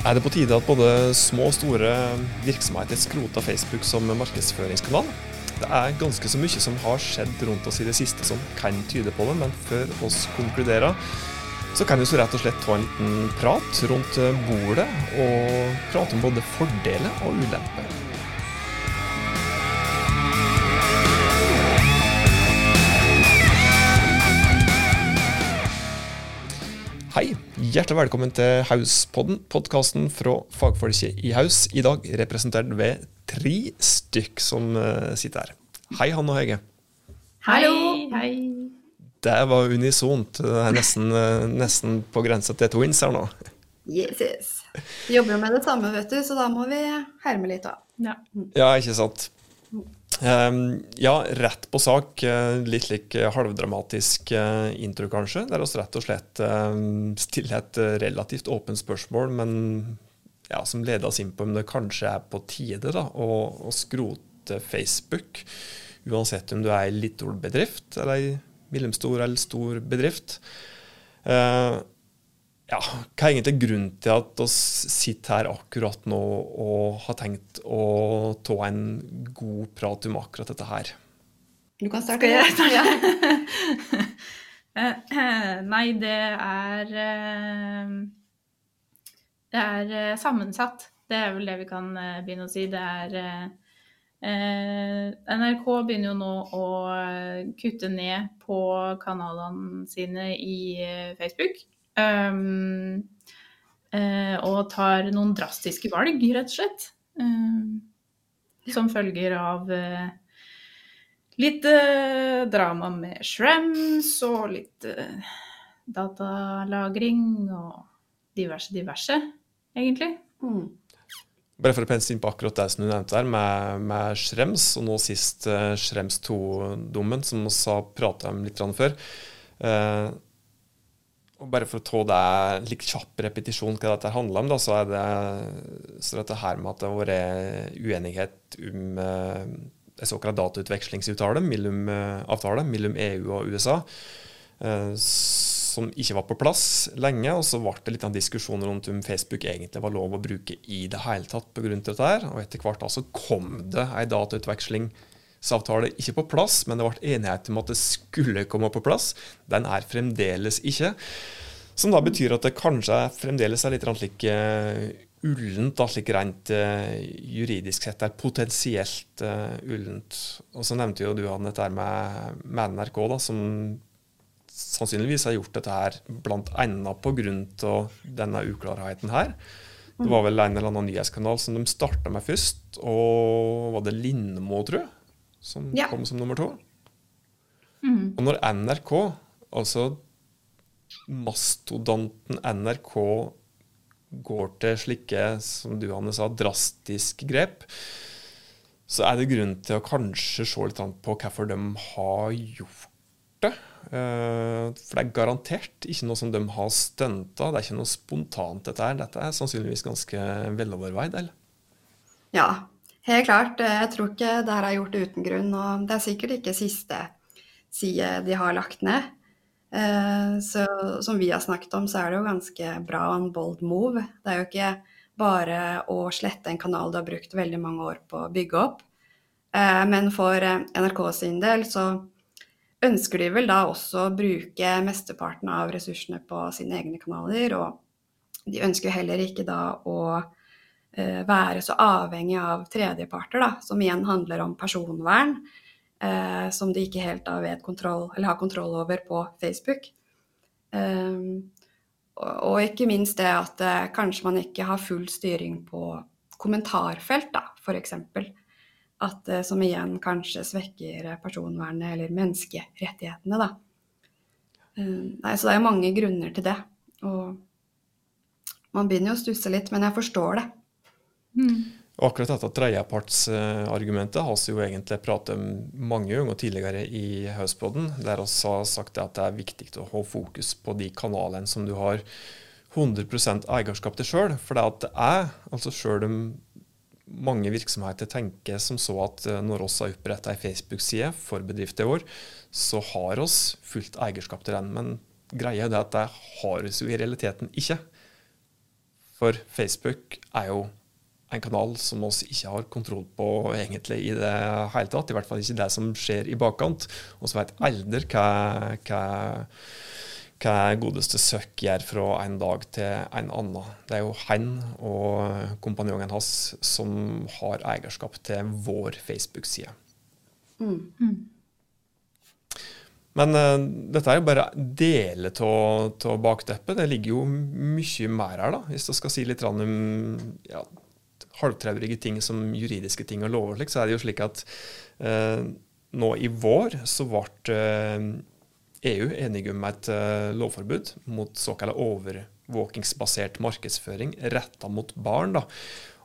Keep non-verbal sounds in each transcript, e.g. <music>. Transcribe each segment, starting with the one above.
Er det på tide at både små og store virksomheter skroter Facebook som markedsføringskanal? Det er ganske så mye som har skjedd rundt oss i det siste som kan tyde på det, men før oss konkluderer, så kan vi så rett og slett ta en liten prat rundt bordet og prate om både fordeler og ulemper. Hjertelig velkommen til Hauspodden, podkasten fra fagfolket i Haus. I dag representert ved tre stykk som uh, sitter her. Hei, Hanne og Hege. Hallo. Hei. Det var unisont. Det er nesten, uh, nesten på grensa til twins her nå. Yes, yes. Vi jobber jo med det samme, vet du, så da må vi herme litt av. Ja. Ja, ikke sant. Um, ja, rett på sak. eh, Litt slik eh, halvdramatisk eh, intro, kanskje. Der oss rett og slett um, stiller et relativt åpent spørsmål, men ja, som leder oss inn på om det kanskje er på tide da, å, å skrote Facebook. Uansett om du er ei liten bedrift eller ei mellomstor eller stor bedrift. Ja, hva er egentlig grunnen til at vi sitter her akkurat nå og har tenkt å ta en god prat om akkurat dette her? Du kan starte. Skal jeg starte? Ja. <laughs> Eh, Nei, det er eh, Det er eh, sammensatt. Det er vel det vi kan begynne å si. Det er NRK begynner jo nå å kutte ned på kanalene sine i Facebook. Um, uh, og tar noen drastiske valg, rett og slett. Um, som følger av uh, litt uh, drama med Shrems og litt datalagring og diverse, diverse, egentlig. Mm. Bare for å pense inn på akkurat det som du nevnte her, med, med Schrems, og nå sist uh, Schrems 2-dommen, som vi har prata om litt før. Eh, og bare for å ta det litt kjapp repetisjon hva dette handler om, da, så er det så dette her med at det har vært uenighet om uh, en såkalt datautvekslingsavtale mellom, eh, avtale mellom EU og USA. eh, som ikke var på plass lenge, og så ble det litt av diskusjon rundt om Facebook egentlig var lov å bruke i det hele tatt til dette. her, Og etter hvert da så kom det ei datautvekslingsavtale ikke på plass, men det ble enighet om at det skulle komme på plass. Den er fremdeles ikke. Som da betyr at det kanskje fremdeles er litt slik eh, ullent, da, slik rent eh, juridisk sett er potensielt eh, ullent. Og så nevnte jo du han dette med, med NRK, da, som sannsynligvis har gjort dette her bl.a. pga. denne uklarheten her. Det var vel en eller annen nyhetskanal som de starta med først, og var det Lindmo, tror jeg, som Ja. kom som nummer to? Mm. Og når NRK, altså mastodonten NRK, går til slike, som du Hanne sa, drastiske grep, så er det grunn til å kanskje se litt på hvorfor de har gjort det. Eh, For det er garantert ikke noe som de har stunta. Det er ikke noe spontant, dette her. Dette er sannsynligvis ganske veloverveid. eller? ja, helt klart. Eh, Jeg tror ikke det her er gjort uten grunn, og det er sikkert ikke siste side de har lagt ned. Eh, Så som vi har snakket om, så er det jo ganske bra og en bold move. Det er jo ikke bare å slette en kanal du har brukt veldig mange år på å bygge opp. Eh, Men for NRK sin del så ønsker de vel da også å bruke mesteparten av ressursene på sine egne kanaler, og de ønsker heller ikke da å være så avhengig av tredjeparter, da, som igjen handler om personvern, eh, som de ikke helt vet kontroll, eller har kontroll over på Facebook. Um, og, og ikke minst det at eh, kanskje man ikke har full styring på kommentarfelt, da, f.eks. At, eh, som igjen kanskje svekker eh, personvernet eller menneskerettighetene, da. Um, nei, så det er jo mange grunner til det. Og man begynner jo å stusse litt, men jeg forstår det. Mm. Akkurat dette tredjepartsargumentet har vi jo egentlig pratet om mange ganger tidligere i Hauspodden, der vi har sagt at det er viktig å ha fokus på de kanalene som du har 100 eierskap til sjøl. For det at det er, altså sjøl om mange virksomheter tenker som så at eh, når vi har oppretta ei Facebook-side for bedriften vår, så har vi fullt eierskap til den. Men greia er at det har vi jo i realiteten ikke. For Facebook er jo en kanal som oss ikke har kontroll på egentlig i det hele tatt. I hvert fall ikke det som skjer i bakkant. Og så vet aldri hva, hva, hva godeste søk gjør fra en dag til en annen. Det er jo han og kompanjongen hans som har eierskap til vår Facebook-side. Mm. mm. Men uh, dette er jo bare deler av bakteppet. Det ligger jo mye mer her, da, hvis du skal si litt om ja, halvtraurige ting som juridiske ting og lover, så er det jo slik at eh, nå i vår så ble uh, EU enige om et lovforbud mot såkalt overvåkingsbasert markedsføring retta mot barn. da.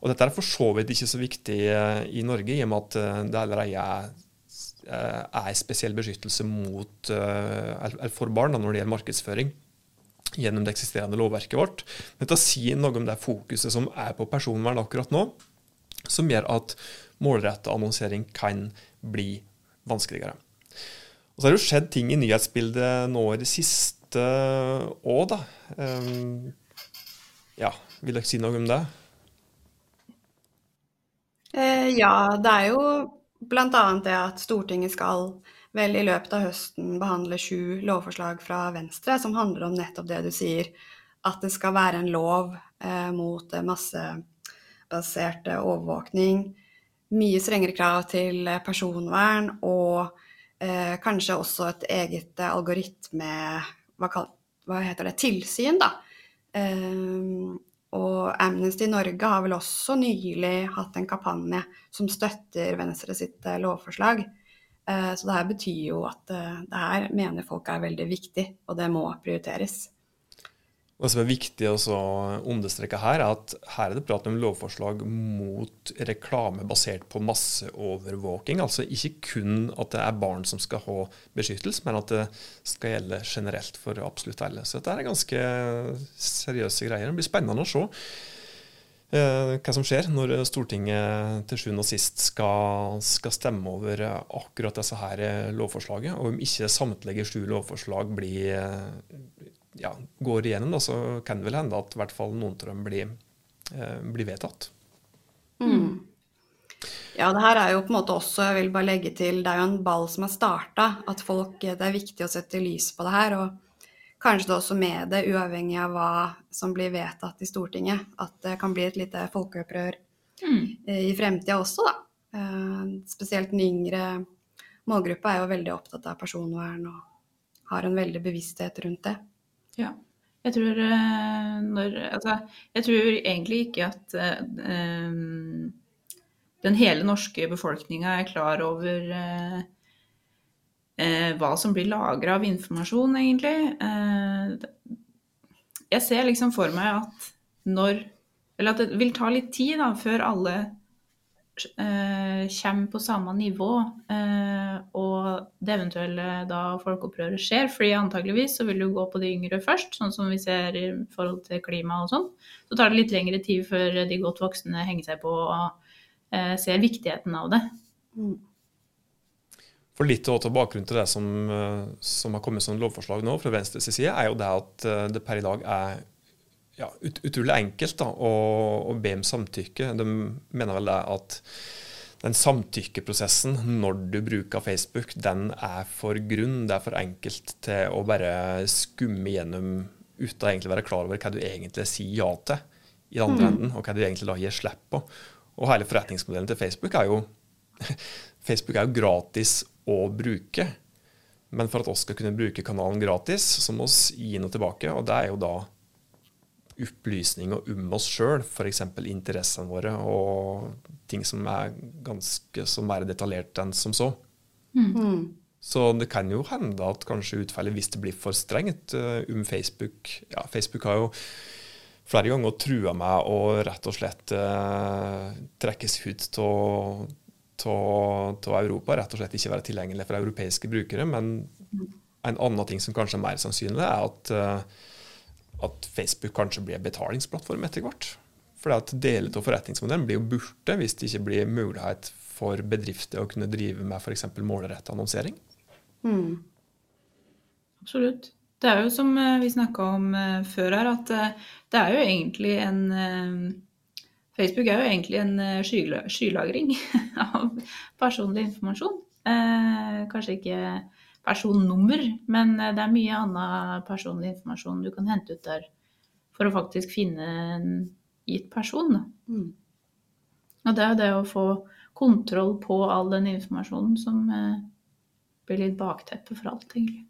Og Dette er for så vidt ikke så viktig i Norge, i og med at det allerede er Eh, er spesiell beskyttelse mot, eh, for barn da, når det gjelder markedsføring gjennom det eksisterende lovverket vårt. Men til å si noe om det fokuset som er på personvern akkurat nå, som gjør at målretta annonsering kan bli vanskeligere. Og Så har det jo skjedd ting i nyhetsbildet nå i det siste òg, da. Um, ja, vil dere si noe om det? Eh, ja, det er jo Bl.a. det at Stortinget skal vel i løpet av høsten behandle sju lovforslag fra Venstre som handler om nettopp det du sier, at det skal være en lov eh, mot massebasert overvåkning, mye strengere krav til personvern og eh, kanskje også et eget algoritme hva, hva, heter det, tilsyn, da. Eh, og Amnesty Norge har vel også nylig hatt en kampanje som støtter Venstre sitt eh, lovforslag. Eh, så det her betyr jo at eh, det her mener folk er veldig viktig, og det må prioriteres. Det som er viktig å understreke her, er at her er det prat om lovforslag mot reklame basert på masseovervåking. Altså ikke kun at det er barn som skal ha beskyttelse, men at det skal gjelde generelt for absolutt alle. Så dette er ganske seriøse greier. Det blir spennende å se hva som skjer når Stortinget til sjuende og sist skal, skal, stemme over akkurat disse her lovforslaget. Og om ikke samtlige sju lovforslag blir ja, går igjennom, da, så kan det vel hende at i hvert fall noen av dem blir, eh, blir vedtatt. Mm. Ja, det her er jo på en måte også, jeg vil bare legge til, det er jo en ball som er starta. At folk, det er viktig å sette lys på det her. Og kanskje det også med det, uavhengig av hva som blir vedtatt i Stortinget. At det kan bli et lite folkeopprør mm. i fremtida også, da. Eh, spesielt den yngre målgruppa er jo veldig opptatt av personvern og har en veldig bevissthet rundt det. Ja. Jeg tror, eh, når, altså, jeg tror egentlig ikke at um, den hele norske befolkninga er klar over uh, hva som blir lagra av informasjon, egentlig. Uh, jeg ser liksom for meg at når Eller at det vil ta litt tid da, før alle eh, kommer på samme nivå, eh, og det eventuelle da folkeopprøret skjer. fordi antageligvis så vil du gå på de yngre først, sånn som vi ser i forhold til klima og sånn. Så tar det litt lengre tid før de godt voksne henger seg på og eh, ser viktigheten av det. Mm. For litt av bakgrunnen til det som, eh, som har kommet som lovforslag nå fra Venstres side, er jo det at eh, det per i dag er ja, ut, utrolig enkelt da, å, å, be om samtykke. De mener vel det at den samtykkeprosessen når du bruker Facebook, den er for grunn. Det er for enkelt til å bare skumme gjennom uten å egentlig være klar over hva du egentlig sier ja til i den andre mm. enden, og hva du egentlig da gir slipp på. Og hele forretningsmodellen til Facebook er jo <laughs> Facebook er jo gratis å bruke. Men for at oss skal kunne bruke kanalen gratis, så må vi gi noe tilbake. Og det er jo da opplysninger om oss sjøl, f.eks. interessene våre, og ting som er ganske så mer detaljert enn som så. Mm. Så det kan jo hende at kanskje utfallet, hvis det blir for strengt om Facebook ja, Facebook har jo flere ganger trua meg å rett og slett eh, trekkes ut av Europa, rett og slett ikke være tilgjengelig for europeiske brukere. Men en annen ting som kanskje er mer sannsynlig, er at uh, at Facebook kanskje blir en betalingsplattform etter hvert. For deler av forretningsmodellen blir jo borte hvis det ikke blir mulighet for bedrifter å kunne drive med f.eks. målrettet annonsering. Mm. Absolutt. Det er jo som eh, vi snakka om eh, før her, at det er jo egentlig en Facebook er jo egentlig en skylagring <laughs> av personlig informasjon. Eh, kanskje ikke personnummer, men det er mye annen personlig informasjon du kan hente ut der for å faktisk finne en gitt person. Mm. Og det er jo det å få kontroll på all den informasjonen som eh, blir litt bakteppe for alt, egentlig.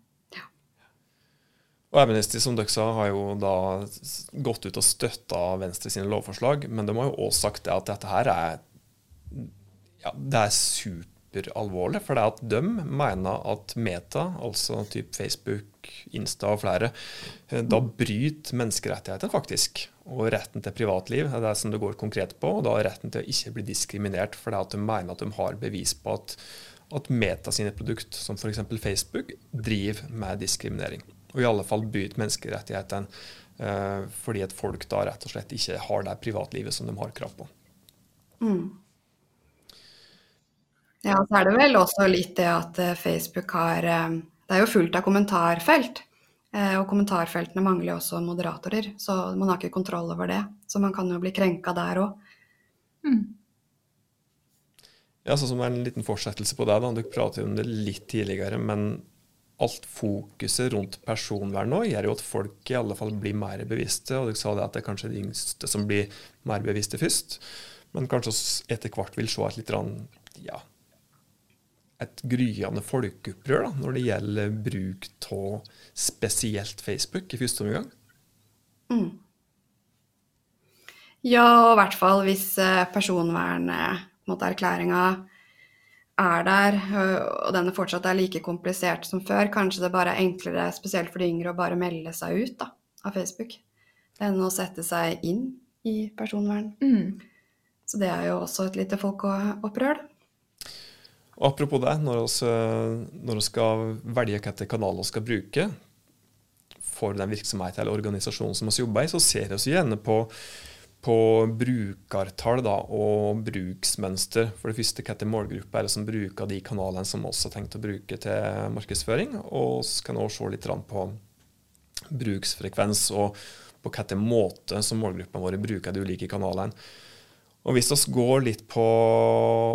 Og Amnesty som dere sa, har jo da gått ut og støtta Venstre sine lovforslag, men de har jo også sagt at dette her er, ja, det er superalvorlig. For det at de mener at Meta, altså typ Facebook, Insta og flere, eh, da bryter menneskerettighetene faktisk og retten til privatliv er det som det går konkret på. Og da retten til å ikke bli diskriminert for det at de mener at de har bevis på at, at Meta sine produkt, som f.eks. Facebook, driver med diskriminering. Og i alle fall bryte menneskerettighetene eh, fordi at folk da rett og slett ikke har det privatlivet som de har krav på. Mm. Ja, så er det vel også litt det at eh, Facebook har eh, Det er jo fullt av kommentarfelt. Eh, og kommentarfeltene mangler jo også moderatorer, så man har ikke kontroll over det. Så man kan jo bli krenka der òg. Mm. Ja, sånn som en liten fortsettelse på det. da, Du pratet jo om det litt tidligere, men alt fokuset rundt personvern nå gjør jo at folk i alle fall blir mer bevisste. og Dere sa det at det er kanskje de yngste som blir mer bevisste først, men kanskje etter hvert vil se et litt ja, et gryende folkeopprør da, når det gjelder bruk av spesielt Facebook i første omgang? Mm. Ja, og i hvert fall hvis eh, personvernerklæringa er der, og den fortsatt er like komplisert som før, kanskje det bare er enklere, spesielt for de yngre, å bare melde seg ut da, av Facebook enn å sette seg inn i personvern. Mm. Så det er jo også et lite folkeopprør. Og apropos det, når vi, når vi skal velge hvilke kanaler vi skal bruke for den virksomheten eller organisasjonen som vi jobber i, så ser vi gjerne på, på brukertall da, og bruksmønster. For det første hvilken målgruppe er det som bruker de kanalene som vi har tenkt å bruke til markedsføring. Og så kan vi også se litt på bruksfrekvens og på hvilken måte som målgruppene våre bruker de ulike kanalene. Og hvis vi går litt på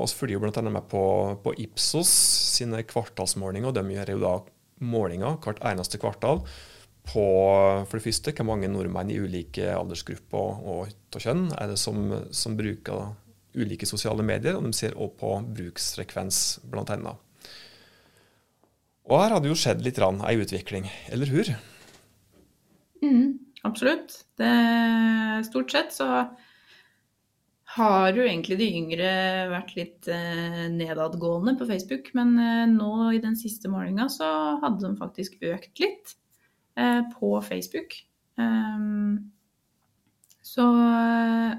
Vi følger jo bl.a. med på, på, Ipsos sine kvartalsmålinger. og De gjør jo da målinger hvert eneste kvartal på for det første hvor mange nordmenn i ulike aldersgrupper og, kjønn er det som, som, bruker ulike sosiale medier. Og de ser også på bruksfrekvens, bl.a. Og her har det jo skjedd litt rann, ei utvikling, eller hur? Mm, absolutt. Det, stort sett så har jo egentlig de yngre vært litt eh, nedadgående på Facebook, men eh, nå i den siste målinga så hadde de faktisk økt litt på Facebook. Um, så eh,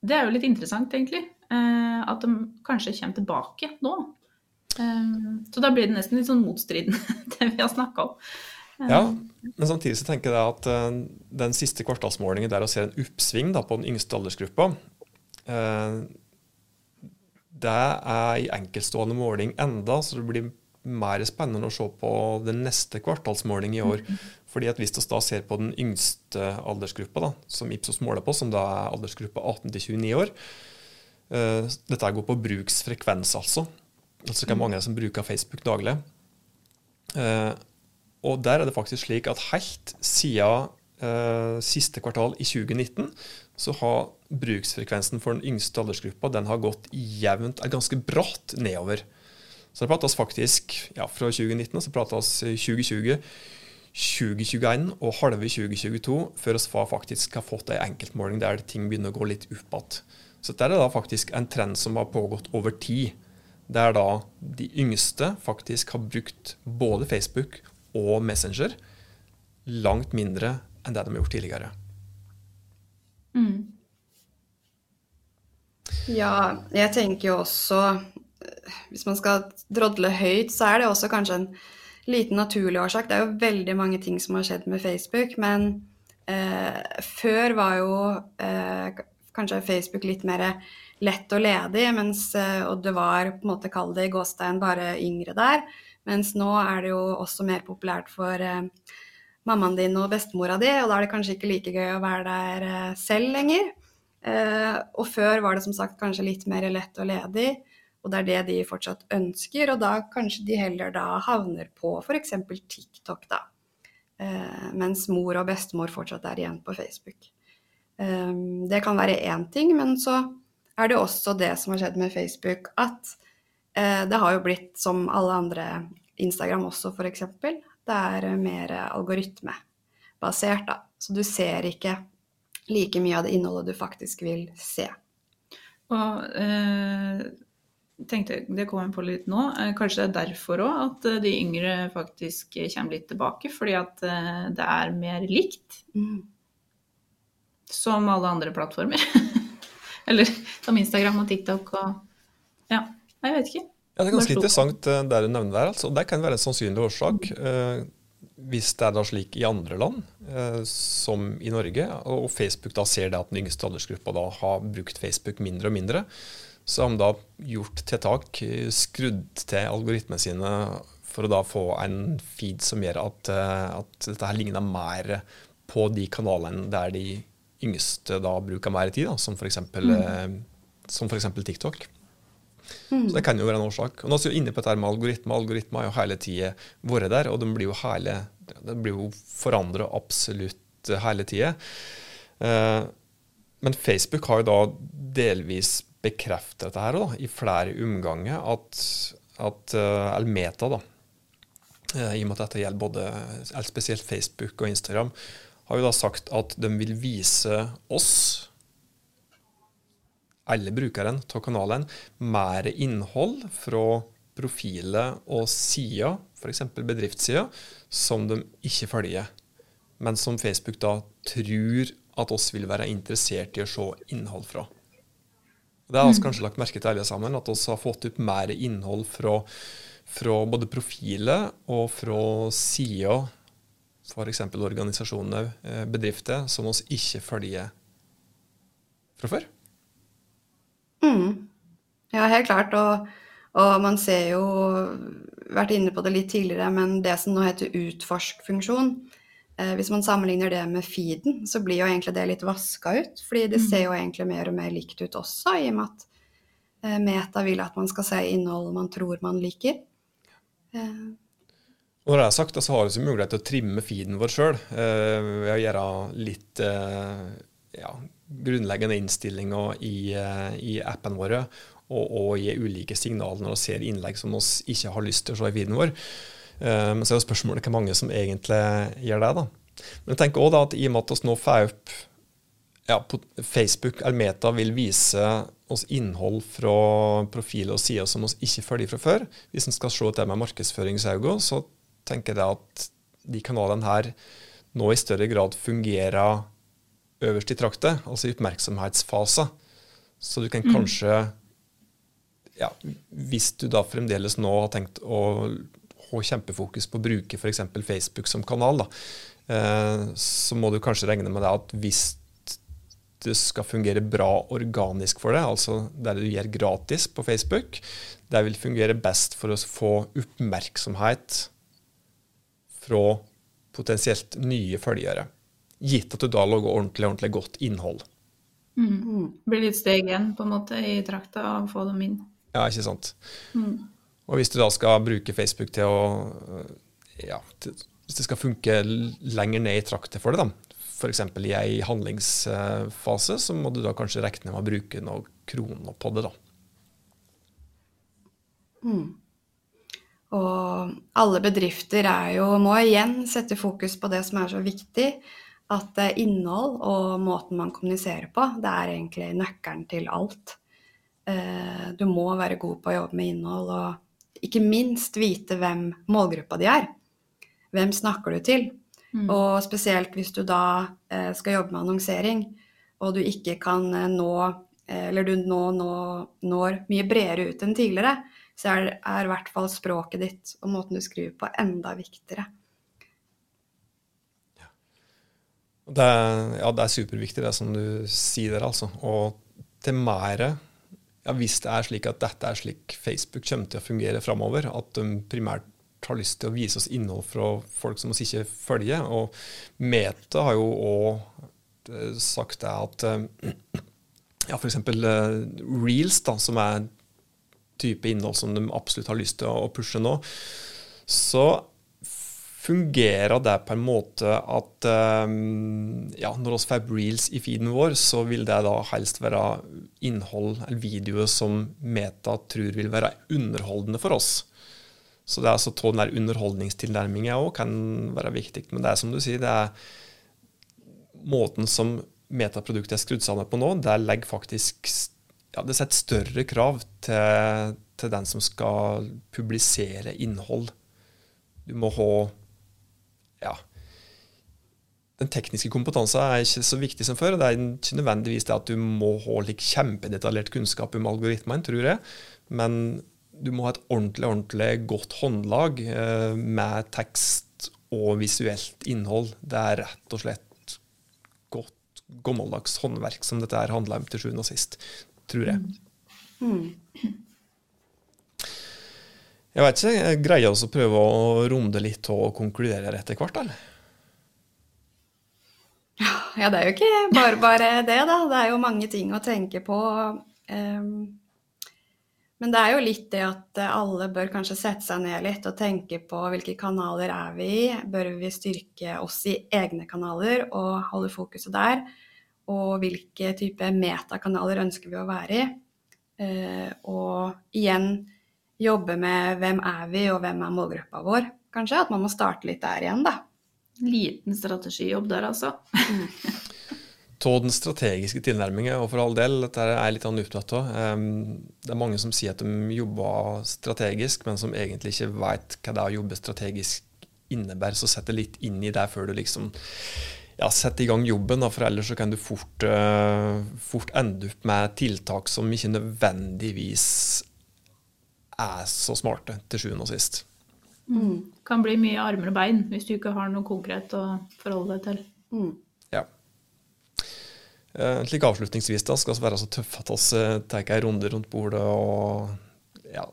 det er jo litt interessant, egentlig. Eh, at de kanskje kommer tilbake nå. Um, så da blir det nesten litt sånn motstridende, <laughs> det vi har snakka om. Ja, men samtidig så tenker jeg at den siste kvartalsmålingen der å se en oppsving da, på den yngste aldersgruppa, Eh, det er i enkeltstående måling enda, så det blir mer spennende å se på den neste kvartalsmåling i år. Mm. Fordi at Hvis vi da ser på den yngste aldersgruppa, da, som Ipsos måler på, som da er aldersgruppa 18-29 år uh, Dette går på bruksfrekvens, altså. Altså hvor mange som bruker Facebook daglig. Uh, og der er det faktisk slik at helt siden uh, siste kvartal i 2019 så har bruksfrekvensen for den yngste aldersgruppa den har gått jevnt, er ganske bratt nedover. Så det prates faktisk ja, fra 2019 så prates 2020, 2021 og halve 2022 før vi faktisk har fått ei enkeltmåling der ting begynner å gå litt opp igjen. Så dette er da faktisk en trend som har pågått over tid. Der da de yngste faktisk har brukt både Facebook og Messenger langt mindre enn det de har gjort tidligere. Mm. Ja, jeg tenker jo også Hvis man skal drodle høyt, så er det også kanskje en liten naturlig årsak. Det er jo veldig mange ting som har skjedd med Facebook, men eh, før var jo eh, kanskje Facebook litt mer lett og ledig, mens, eh, og det var på en måte, kall det i gåstein, bare yngre der. Mens nå er det jo også mer populært for eh, mammaen din og bestemora di, og da er det kanskje ikke like gøy å være der eh, selv lenger. Eh, og før var det som sagt kanskje litt mer lett og ledig, og det er det de fortsatt ønsker, og da kanskje de heller da havner på f.eks. TikTok, da. Eh, mens mor og bestemor fortsatt er igjen på Facebook. Det kan være én ting, men så er det også det som har skjedd med Facebook, at det har jo blitt som alle andre Instagram også, f.eks. Det er mer algoritmebasert, da. Så du ser ikke like mye av det innholdet du faktisk vil se. Og eh, tenkte det kommer på litt nå. Eh, kanskje det er derfor òg at eh, de yngre faktisk kommer litt tilbake. Fordi at eh, det er mer likt. Mm. Som alle andre plattformer. <laughs> Eller som Instagram og TikTok og Ja, jeg vet ikke. Ja, Det er ganske interessant eh, det du nevner der. altså. Det kan være en sannsynlig årsak. Eh, hvis det er da slik i andre land, eh, som i Norge, og Facebook da ser det at den yngste aldersgruppa da har brukt Facebook mindre og mindre, så har de da gjort tiltak, skrudd til algoritmene sine for å da få en feed som gjør at, at dette her ligner mer på de kanalene der de yngste da bruker mer tid, da, som f.eks. Mm. TikTok. Mm. Så Det kan jo være en årsak. Og nå er vi inne på dette med algoritmer. Algoritmer har jo hele tida vært der, og de blir jo, hele, de blir jo forandra absolutt hele tida. Eh, men Facebook har jo da delvis bekreftet dette her da, i flere omganger, at, at uh, Almeta, da, uh, i og med at dette gjelder både spesielt Facebook og Instagram, har jo da sagt at de vil vise oss alle brukerne av kanalen mer innhold fra profiler og sider, f.eks. bedriftssider, som de ikke følger, men som Facebook da tror at oss vil være interessert i å se innhold fra. Det har vi mm. kanskje lagt merke til alle sammen, at vi har fått opp mer innhold fra, fra både profiler og fra sider, f.eks. organisasjoner, eh, bedrifter, som vi ikke følger fra før. Mm. Ja, helt klart. Og, og, man ser jo Vært inne på det litt tidligere, men det som nå heter utforsk-funksjon Hvis man sammenligner det med feeden, så blir jo egentlig det litt vaska ut. Fordi det mm. ser jo egentlig mer og mer likt ut også, i og med at eh, Meta vil at man skal se innhold man tror man liker. Eh. Og når det er sagt, så har vi mulighet til å trimme feeden vår sjøl eh, ved å gjøre litt eh, ja, grunnleggende innstillinger i, eh, i appen våre, og, og gi ulike signaler når vi ser innlegg som vi ikke har lyst til å se i feeden vår. Eh, men så er jo spørsmålet hvor mange som egentlig gjør det. da. Men jeg tenker også da at i og med at oss nå får opp ja, på Facebook eller Meta vil vise oss innhold fra profiler og sider som oss ikke følger fra før. Hvis en skal se det med markedsføringsøyne, så tenker jeg at de kanalene her nå i større grad fungerer øverst i traktet, altså i oppmerksomhetsfasen. Så du kan mm. kanskje ja, Hvis du da fremdeles nå har tenkt å ha kjempefokus på å bruke f.eks. Facebook som kanal, da, eh, så må du kanskje regne med det at hvis det skal fungere bra organisk for deg, altså det du gjør gratis på Facebook, det vil fungere best for å få oppmerksomhet fra potensielt nye følgere gitt at du da lager ordentlig, ordentlig godt innhold. Mm. mm. Blir litt steg igjen på en måte i trakta å få dem inn. Ja, ikke sant. Mm. Og hvis du da skal bruke Facebook til å ja, til, Hvis det skal funke lenger ned i traktet for deg, da, f.eks. i ei handlingsfase, så må du da kanskje regne med å bruke noen kroner på det, da. Mm. Og alle bedrifter er jo, må igjen sette fokus på det som er så viktig, at eh, innhold og måten man kommuniserer på, det er egentlig nøkkelen til alt. Eh, du må være god på å jobbe med innhold, og ikke minst vite hvem målgruppa di er. Hvem snakker du til? Mm. Og spesielt hvis du da eh, skal jobbe med annonsering, og du ikke kan nå Eller du nå, nå, når mye bredere ut enn tidligere, så er, er i hvert fall språket ditt og måten du skriver på, enda viktigere. Det, ja, det er superviktig, det som du sier der, altså. Og til mer ja, Hvis det er slik at dette er slik Facebook kommer til å fungere framover, at de primært har lyst til å vise oss innhold fra folk som oss ikke følger. Og Meta har jo òg sagt det at <clears throat> ja, f.eks. Reels, da, som er type innhold som de absolutt har lyst til å pushe nå, så fungerer det på en måte at um, ja, når vi får reels i feeden vår, så vil det da helst være innhold eller videoer som Meta tror vil være underholdende for oss. Så det er altså den der underholdningstilnærminga òg kan være viktig. Men det er som du sier, det er måten som metaproduktet er skrudd sammen på nå, det legger faktisk ja, det setter større krav til, til den som skal publisere innhold. Du må ha den tekniske kompetansen er ikke så viktig som før. Det er ikke nødvendigvis det at du må ha like, kjempedetaljert kunnskap om algoritmene, tror jeg. Men du må ha et ordentlig, ordentlig godt håndlag eh, med tekst og visuelt innhold. Det er rett og slett godt, gammeldags håndverk som dette her handler om til sjuende og sist, tror jeg. Mm. Jeg vet ikke, jeg greier vi å prøve å runde litt og konkludere etter hvert, eller? Ja, det er jo ikke bare bare det, da. Det er jo mange ting å tenke på. Um, men det er jo litt det at alle bør kanskje sette seg ned litt og tenke på hvilke kanaler er vi i. Bør vi styrke oss i egne kanaler og holde fokuset der? Og hvilke type metakanaler ønsker vi å være i? Uh, og igjen jobbe med hvem er vi, og hvem er målgruppa vår, kanskje. At man må starte litt der igjen, da. Liten strategijobb der, altså. <laughs> Av den strategiske tilnærmingen, og for all del, dette er jeg litt opptatt av. Det er mange som sier at de jobber strategisk, men som egentlig ikke vet hva det er å jobbe strategisk innebærer. Så sett det litt inn i det før du liksom ja, setter i gang jobben, for ellers så kan du fort, uh, fort ende opp med tiltak som ikke nødvendigvis er så smarte, til sjuende og sist. Mm. Kan bli mye armer og bein hvis du ikke har noe konkret å forholde deg til. Mm. Ja. Eh, slik avslutningsvis da, skal vi være så tøffe at vi eh, tar en runde rundt bordet og ja,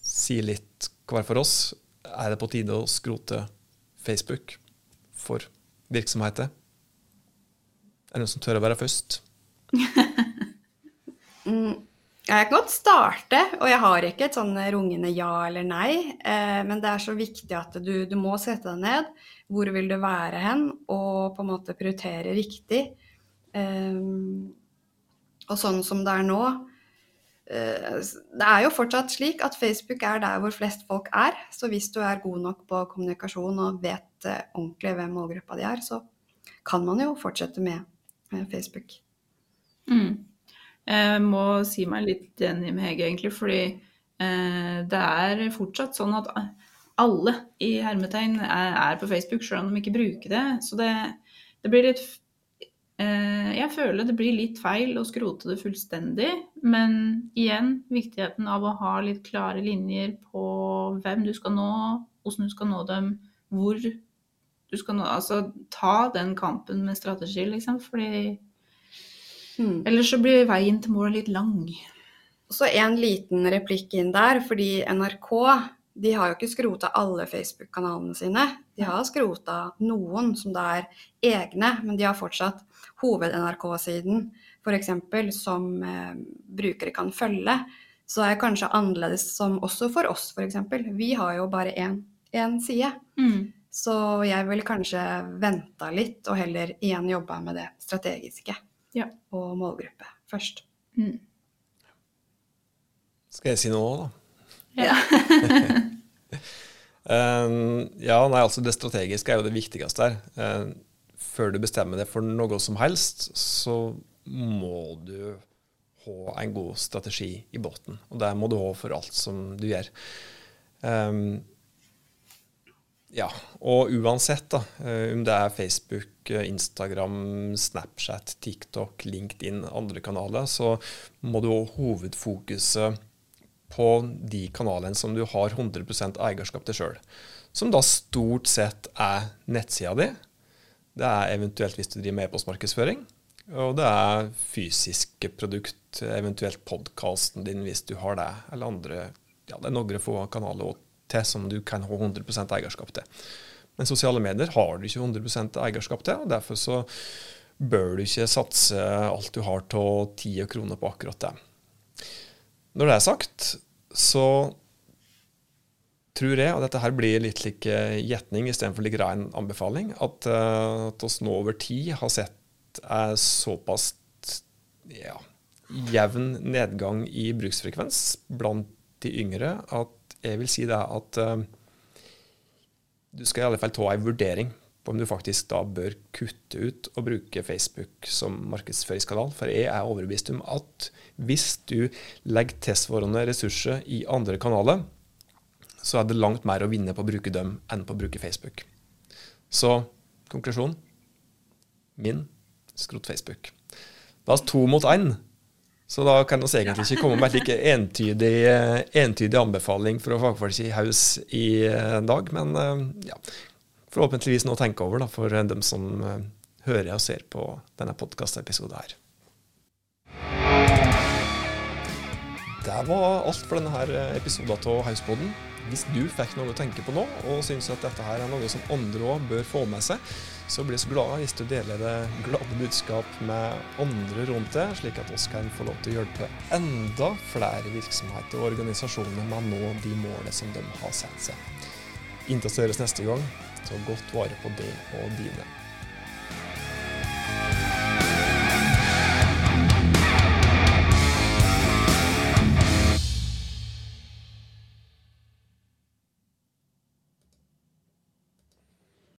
sier litt hver for oss. Er det på tide å skrote Facebook for virksomheter? Er det noen som tør å være først? <laughs> <laughs> mm. Jeg kan godt starte, og jeg har ikke et sånn rungende ja eller nei. Eh, men det er så viktig at du, du, må sette deg ned. Hvor vil du være hen? Og på en måte prioritere riktig. Eh, og sånn som det er nå eh, Det er jo fortsatt slik at Facebook er der hvor flest folk er. Så hvis du er god nok på kommunikasjon og vet eh, ordentlig hvem målgruppa di er, så kan man jo fortsette med, Facebook. Mm. Jeg må si meg litt enig med Hege, egentlig, fordi eh, det er fortsatt sånn at alle i hermetegn er, er, på Facebook, selv om de ikke bruker det. Så det, det blir litt eh, Jeg føler det blir litt feil å skrote det fullstendig. Men igjen, viktigheten av å ha litt klare linjer på hvem du skal nå, hvordan du skal nå dem, hvor du skal nå Altså ta den kampen med strategi, liksom. Fordi Mm. Eller så blir veien til målet litt lang. Så en liten replikk inn der, fordi NRK de har jo ikke skrota alle Facebook-kanalene sine. De har skrota noen som det er egne, men de har fortsatt hoved-NRK-siden f.eks. som eh, brukere kan følge. Så er det kanskje annerledes som også for oss, f.eks. Vi har jo bare én side. Mm. Så jeg ville kanskje venta litt, og heller igjen jobba med det strategiske ja. og målgruppe først. Mm. Skal jeg si noe òg, da? Ja. <laughs> um, ja, nei, altså det strategiske er jo det viktigste her. Uh, før du bestemmer deg for noe som helst, så må du ha en god strategi i båten. Og det må du ha for alt som du gjør. Um, ja, og uansett, da, eh, om det er Facebook, eh, Instagram, Snapchat, TikTok, LinkedIn, andre kanaler, så må du ha hovedfokuset på de kanalene som du har 100% eierskap til sjøl. Som da stort sett er nettsida di. Det er eventuelt hvis du driver med e-postmarkedsføring. Og det er fysiske produkt, eventuelt podkasten din hvis du har det, eller andre Ja, det er noen få kanaler til som du kan ha 100 eierskap til. Men sosiale medier har du ikke 100 eierskap til, og derfor så bør du ikke satse alt du har av tid og kroner på akkurat det. Når det er sagt, så tror jeg, og dette her blir litt like gjetning istedenfor like ren anbefaling, at, uh, at oss nå over tid har sett er såpass ja, jevn nedgang i bruksfrekvens blant de yngre at jeg vil si det at uh, du skal i alle fall ta en vurdering på om du faktisk da bør kutte ut og bruke Facebook som markedsføringskanal. For jeg er overbevist om at hvis du legger tilsvarende ressurser i andre kanaler, så er det langt mer å vinne på å bruke dem enn på å bruke Facebook. Så konklusjon min skrot Facebook. Da er to mot én. Så da kan vi egentlig ikke komme med en like entydig, entydig, anbefaling fra fagfolk i haus i eh, dag. Men eh, ja, forhåpentligvis noe å tenke over da, for dem som eh, hører og ser på denne podkastepisoden her. Det var alt for denne episoden av Hauspodden. Hvis du fikk noe å tenke på nå, og syns at dette her er noe som andre òg bør få med seg, så blir så glade hvis du deler det glade budskap med andre rundt deg, slik at oss kan få lov til å hjelpe enda flere virksomheter og organisasjoner med å nå de målene som de har satt seg. Inntil høres neste gang, ta godt vare på det og dine.